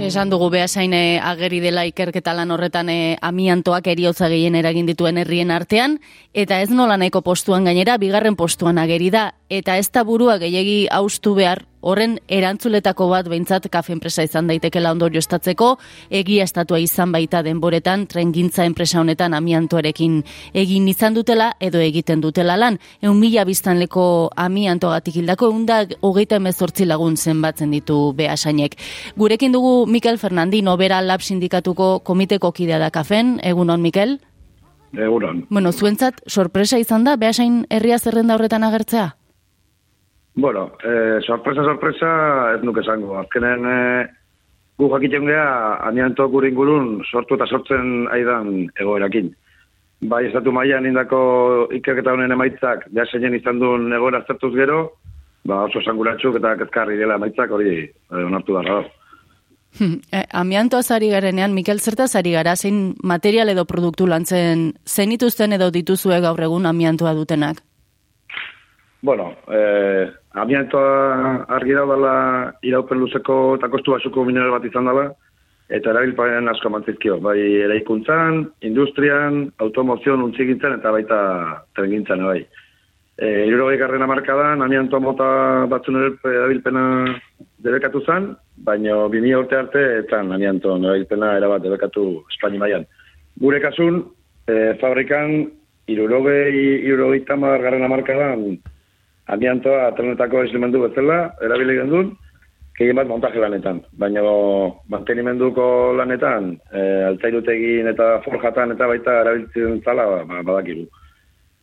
Esan dugu behasain ageri dela ikerketa lan horretan e, amiantoak eriotza gehien eragin dituen herrien artean, eta ez nola nahiko postuan gainera, bigarren postuan ageri da, eta ez da burua gehiagi haustu behar horren erantzuletako bat behintzat kafe enpresa izan daitekela ondorio estatzeko, egia estatua izan baita denboretan, trengintza enpresa honetan amiantoarekin egin izan dutela, edo egiten dutela lan. Eun mila biztan leko amiantoagatik hildako, eun da hogeita emezortzi lagun zenbatzen ditu behasainek. Gurekin dugu Mikel Fernandi, nobera lab sindikatuko komiteko kidea da kafen, egunon Mikel? Egunon. Bueno, zuentzat, sorpresa izan da, behasain herria zerrenda horretan agertzea? Bueno, eh, sorpresa, sorpresa, ez nuke esango. Azkenen, eh, gu jakiten geha, amianto gure ingurun sortu eta sortzen aidan egoerakin. Bai, estatu maian indako ikerketa honen emaitzak, ja zeinen izan duen egoera zertuz gero, ba, oso sanguratzuk eta kezkarri dela emaitzak hori eh, onartu darra. Hmm, eh, amianto azari garenean, Mikel, zertaz ari gara, zein material edo produktu lantzen zenituzten edo dituzue gaur egun amiantoa dutenak? Bueno, eh, amiantoa argi dela iraupen luzeko eta kostu basuko minero bat izan dela, eta erabilparen asko mantzizkio, bai eraikuntzan, industrian, automozion untzigintzen eta baita trengintzen, bai. E, Irurogei garrena markadan, amiantoa mota batzun erabilpena debekatu zen, baina bini urte arte, eta amiantoa erabilpena erabat debekatu Espaini maian. Gure kasun, e, fabrikan, irurogei, irurogei tamar garrena markadan, amiantoa trenetako eslimendu bezala, erabili gendun, kegin bat montaje lanetan. Baina mantenimenduko lanetan, e, altairutegin eta forjatan eta baita erabiltzen zala, ba, badakiru.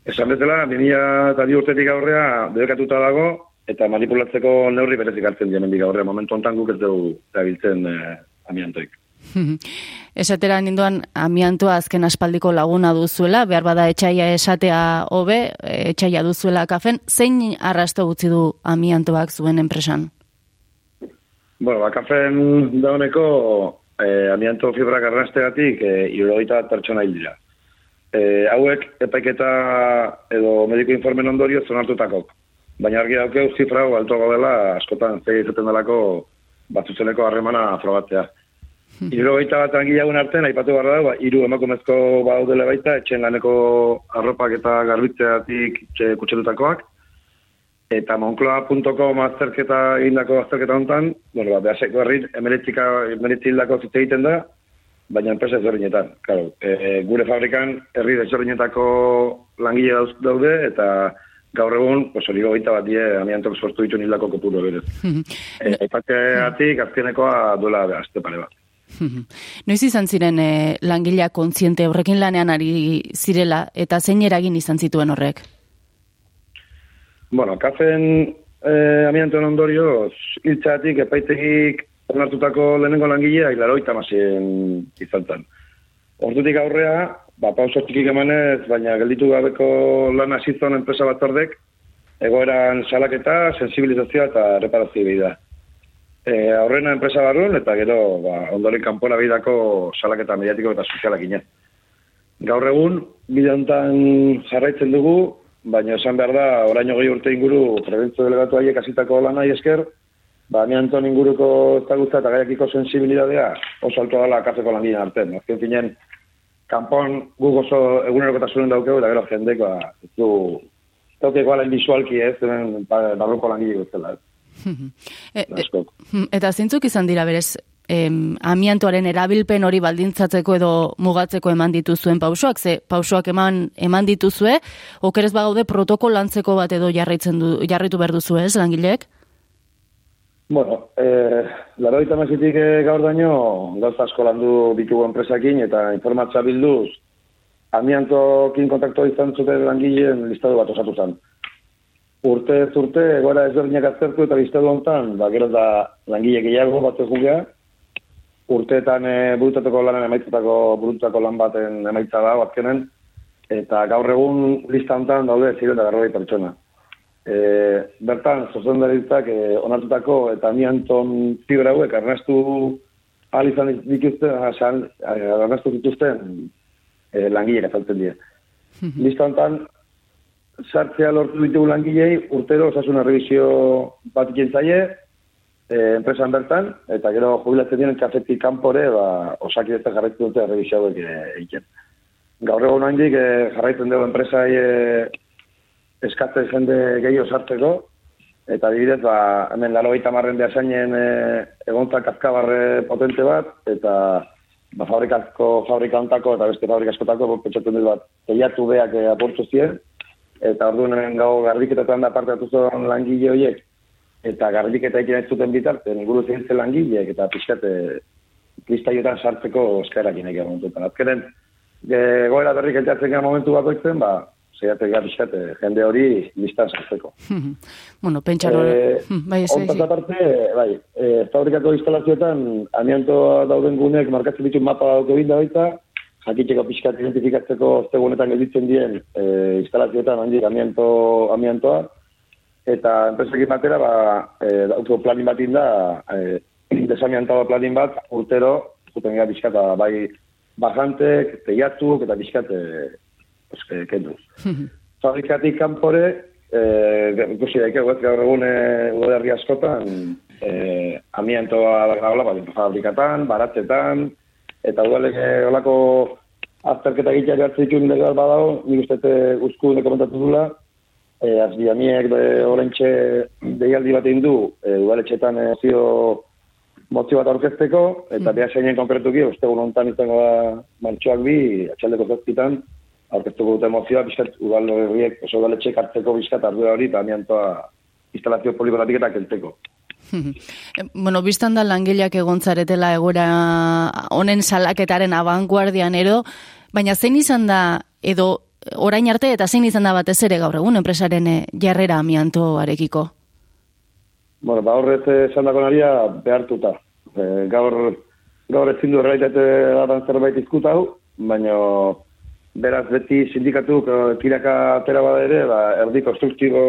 Esan bezala, 2000 eta urtetik aurrea debekatuta dago, eta manipulatzeko neurri berezik hartzen dien aurrea. Momentu ontan guk ez dugu erabiltzen e, amiantoik. Esatera ninduan amiantua azken aspaldiko laguna duzuela, behar bada etxaia esatea hobe, etxaia duzuela kafen, zein arrasto gutzi du amiantoak zuen enpresan? Bueno, ba, kafen dauneko eh, amianto fibrak arrastegatik eh, irrogeita pertsona hil dira. Eh, hauek epaiketa edo mediko informen ondorio zonartutakok. Baina argi daukeu zifra alto gaudela askotan zei izaten delako batzuzeneko harremana afrobatzea. Iru gaita bat angilagun artean, aipatu barra da, ba, iru emakumezko baudele baita, etxen laneko arropak eta garbitzeatik kutsetutakoak. Eta monkloa.com azterketa egindako azterketa hontan, bueno, ba, behaseko herri, emeretzika, emeretzi hildako zitze egiten da, baina enpresa ezberdinetan. Claro, e, gure fabrikan herri ezberdinetako langile daude, eta gaur egun, pues, hori gogeita bat die, amiantok sortu ditu nildako kopuru berez. e, Aipateatik, azkenekoa duela azte pare bat. Noiz izan ziren e, langilea kontziente horrekin lanean ari zirela eta zein eragin izan zituen horrek? Bueno, kafen e, amiantoen ondorioz, hiltzatik epaitegik onartutako lehenengo langilea hilaroita mazien izan zen. Ordutik aurrea, ba, pausortik emanez, baina gelditu gabeko lan azizon enpresa batzordek, egoeran salaketa, sensibilizazioa eta reparazio da e, aurrena enpresa barrun, eta gero ba, ondoren kanpora bidako salaketa mediatiko eta sozialak inen. Gaur egun, bide jarraitzen dugu, baina esan behar da, oraino gehi urte inguru, prebentzio delegatu haiek azitako lan nahi esker, ba, Anton inguruko ezagutza eta gaiakiko sensibilidadea oso alto dela kazeko lan ginen arten. Azken finen, kanpon guk oso eguneroko eta zuen daukegu, eta gero jendeko, ba, ez du, ez du, ez du, barruko lan ginen e, e, eta zintzuk izan dira berez, em, amiantoaren erabilpen hori baldintzatzeko edo mugatzeko eman dituzuen pausoak, ze pausoak eman eman dituzue, okerez bagaude protokol lantzeko bat edo jarraitzen du, jarritu behar duzu ez, langileek? Bueno, eh, laro eta mazitik eh, gaur daño, gauza asko landu ditugu enpresakin eta informatza bilduz, amiantokin kontaktua izan zuten langileen listadu bat osatu zen urte ez urte, egoera ezberdinak aztertu eta biztadu hontan, ba, gero da langile gehiago bat ez gugea, urteetan e, burutateko lanen emaitzetako burutako lan baten emaitza da, batkenen, eta gaur egun lista hontan daude ziren da garroi pertsona. E, bertan, zozen daritzak e, onartutako eta mianton fibra hauek arnastu ahal izan dituzten, arnastu dituzten e, langileak azaltzen dira. Lista hontan, sartzea lortu ditugu langilei, urtero osasun arrebizio bat jentzaie, e, enpresan bertan, eta gero jubilatzen diren kafetik kanpore, ba, osakidetza jarraitzen dute errebizio hauek e, egiten. Gaur egon handik e, jarraitzen dugu enpresai e, eskatzen jende gehiago sartzeko, eta dibidez, ba, hemen laro gaita marren behasainen e, egontzak kazkabarre potente bat, eta ba, fabrikazko, fabrika ontako eta beste fabrikaskotako, pentsatzen dut bat, teiatu beak e, aportu ziren, eta orduan gau garbiketetan da parte datu langile horiek, eta garbiketa egin ez zuten bitarten, inguru zintzen langileek, eta pixkate, kristaiotan sartzeko eskaerak inek dut. Azkenen, goera berrik elteatzen gara momentu bakoitzen, ba, zeiatek gara pixkate, jende hori listan sartzeko. bueno, pentsaro, e, bai, ez egin. aparte, bai, e, fabrikako instalazioetan, amiantoa dauden gunek markatzen ditu mapa dauko binda baita, jakiteko pixkat identifikatzeko zegunetan gelditzen dien e, instalazioetan handik amianto, amiantoa, eta enpresekin batera, ba, e, dauko planin bat inda, e, desamiantado planin bat, urtero, zuten gara bizkata, bai, bajantek, teiatuk, eta bizkate, eske, kenduz. Fabrikatik kanpore, e, ikusi daike, guet, gaur egun, e, askotan, e, amiantoa gaula, ba, fabrikatan, baratzetan, eta udalek olako azterketa egitea behartzen dituen legal badago, nik uste guzku komentatu dula, e, eh, azbiamiek de orentxe deialdi bat egin du, e, udaletxetan e, zio mozio bat aurkezteko, eta mm. beha zeinen konkretuki, uste hontan izango da martxoak bi, atxaldeko zazpitan, aurkeztuko dute mozioa, bizkat, udaleriek, oso udaletxek hartzeko bizkat ardura hori, eta amiantoa instalazio poligoratik eta kelteko. bueno, biztan da langileak egontzaretela egora honen salaketaren abanguardian ero, baina zein izan da edo orain arte eta zein izan da batez ere gaur egun enpresaren eh, jarrera amiantoarekiko? Bueno, ba horrez esan dako naria behartuta. E, gaur, gaur ezin du erraitate datan zerbait izkuta hau, baina beraz beti sindikatuk kiraka atera bada ere, ba, erdi konstruktibo,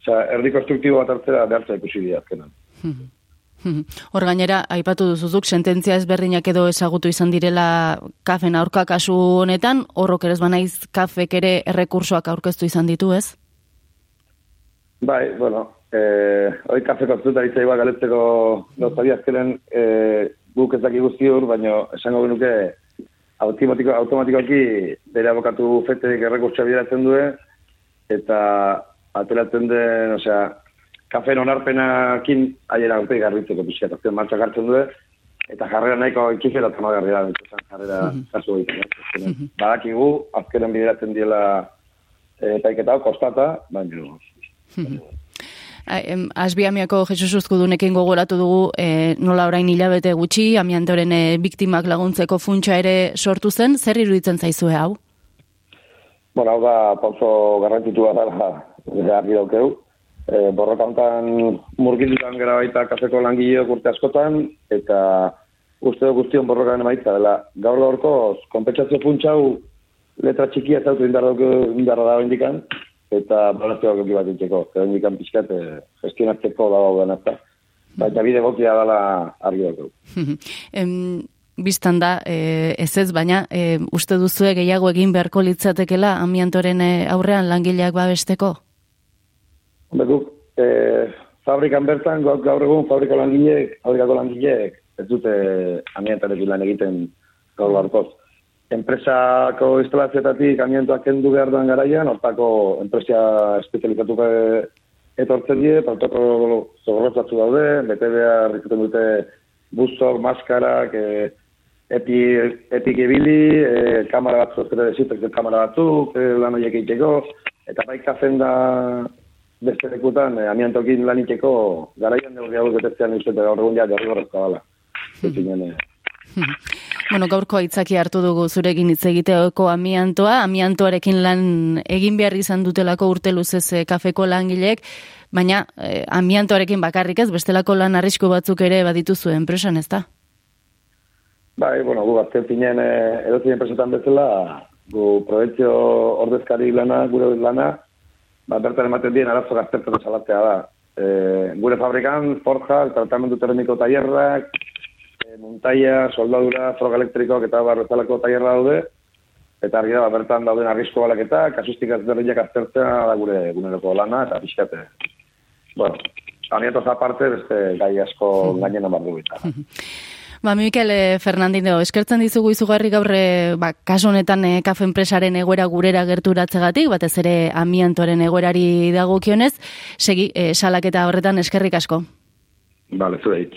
oza, erdi konstruktibo bat hartzera behartza ikusi dira azkenan. Hor gainera, aipatu duzuzuk, sententzia ezberdinak edo ezagutu izan direla kafen aurka kasu honetan, horrok ere banaiz kafek ere errekursoak aurkeztu izan ditu, ez? Bai, bueno, eh, hori kafeko zuta izai bat galetzeko gauzari azkenen eh, guk ez daki guzti hor, baina esango genuke automatiko, automatikoki bere abokatu feterik errekurtsoa bideratzen duen, eta ateratzen den, osea, kafen onarpenakin aiera urte garbitzeko pixka, eta martxak hartzen du, eta jarrera nahiko ikizu eta tama garrera, jarrera mhm. kasu egiten. Mhm. Badakigu, azkeren bideratzen diela e, hau, kostata, baina... Mhm. Asbiamiako Jesus Uzkudunekin gogoratu dugu e, nola orain hilabete gutxi, amiantoren e, biktimak laguntzeko funtsa ere sortu zen, zer iruditzen zaizue hau? Bueno, hau da, pauso garrantitu bat da, argi daukeu, e, borrokantan murgildutan gara baita kafeko langileok urte askotan, eta uste du guztion borrokan emaitza, dela gaur gaurko konpentsazio funtsau letra txikia zautu indarra da indikan, eta balazio goki bat itxeko, zer indikan pixkat e, gestionatzeko da gauden eta. Baina bide gokia dela argi dut. Bistan da, e, ez ez, baina e, uste duzu gehiago egin beharko litzatekela amiantoren e, aurrean langileak babesteko? Bekuk, e, fabrikan bertan, gaur, gaur egun fabrika langileek, fabrikako langileek, ez dute amiantarekin lan egiten gaur gaurkoz. Enpresako instalazioetatik amiantoak kendu behar duen garaian, hortako enpresia espezializatu etortzen die, protokolo zorrozatzu daude, bete behar izaten dute buzok, maskarak, e, epi, epik ebili, e, kamara batzuk, ez kamara batzuk, e, lan horiek egiteko, eta bai kazen da beste lekutan, eh, amiantokin laniteko garaian neurri hau betetzean izate gaur egun ja jarri horrezka bala. bueno, gaurko aitzaki hartu dugu zurekin hitz egiteoko amiantoa, amiantoarekin lan egin behar izan dutelako urte luzez eh, kafeko langilek, baina eh, amiantoarekin bakarrik ez, bestelako lan arrisku batzuk ere badituzu enpresan, ez da? Bai, bueno, gu bat zentinen eh, edotzen enpresetan bezala, gu probentzio ordezkari lana, gure lana, ba, bertan ematen dien arazo gaztertzen salatzea da. E, gure fabrikan, forja, tratamendu termiko taierrak, e, montaia, soldadura, froga elektrikoak eta barrezalako taierra daude, eta argi da, ba, bertan dauden arrisko balak eta kasustik azberdinak aztertzea da gure guneroko lana, eta pixkate. Bueno, amiantoz aparte, beste gai asko Hmm. gainen amardu eta. Ba, Mikel eh, Fernandino, eskertzen dizugu izugarri gaur, eh, ba, kasu honetan eh, kafe enpresaren egoera gurera gerturatzegatik, batez ere amiantoaren egoerari dagokionez, segi, eh, salaketa horretan eskerrik asko. Bale, zure hitz.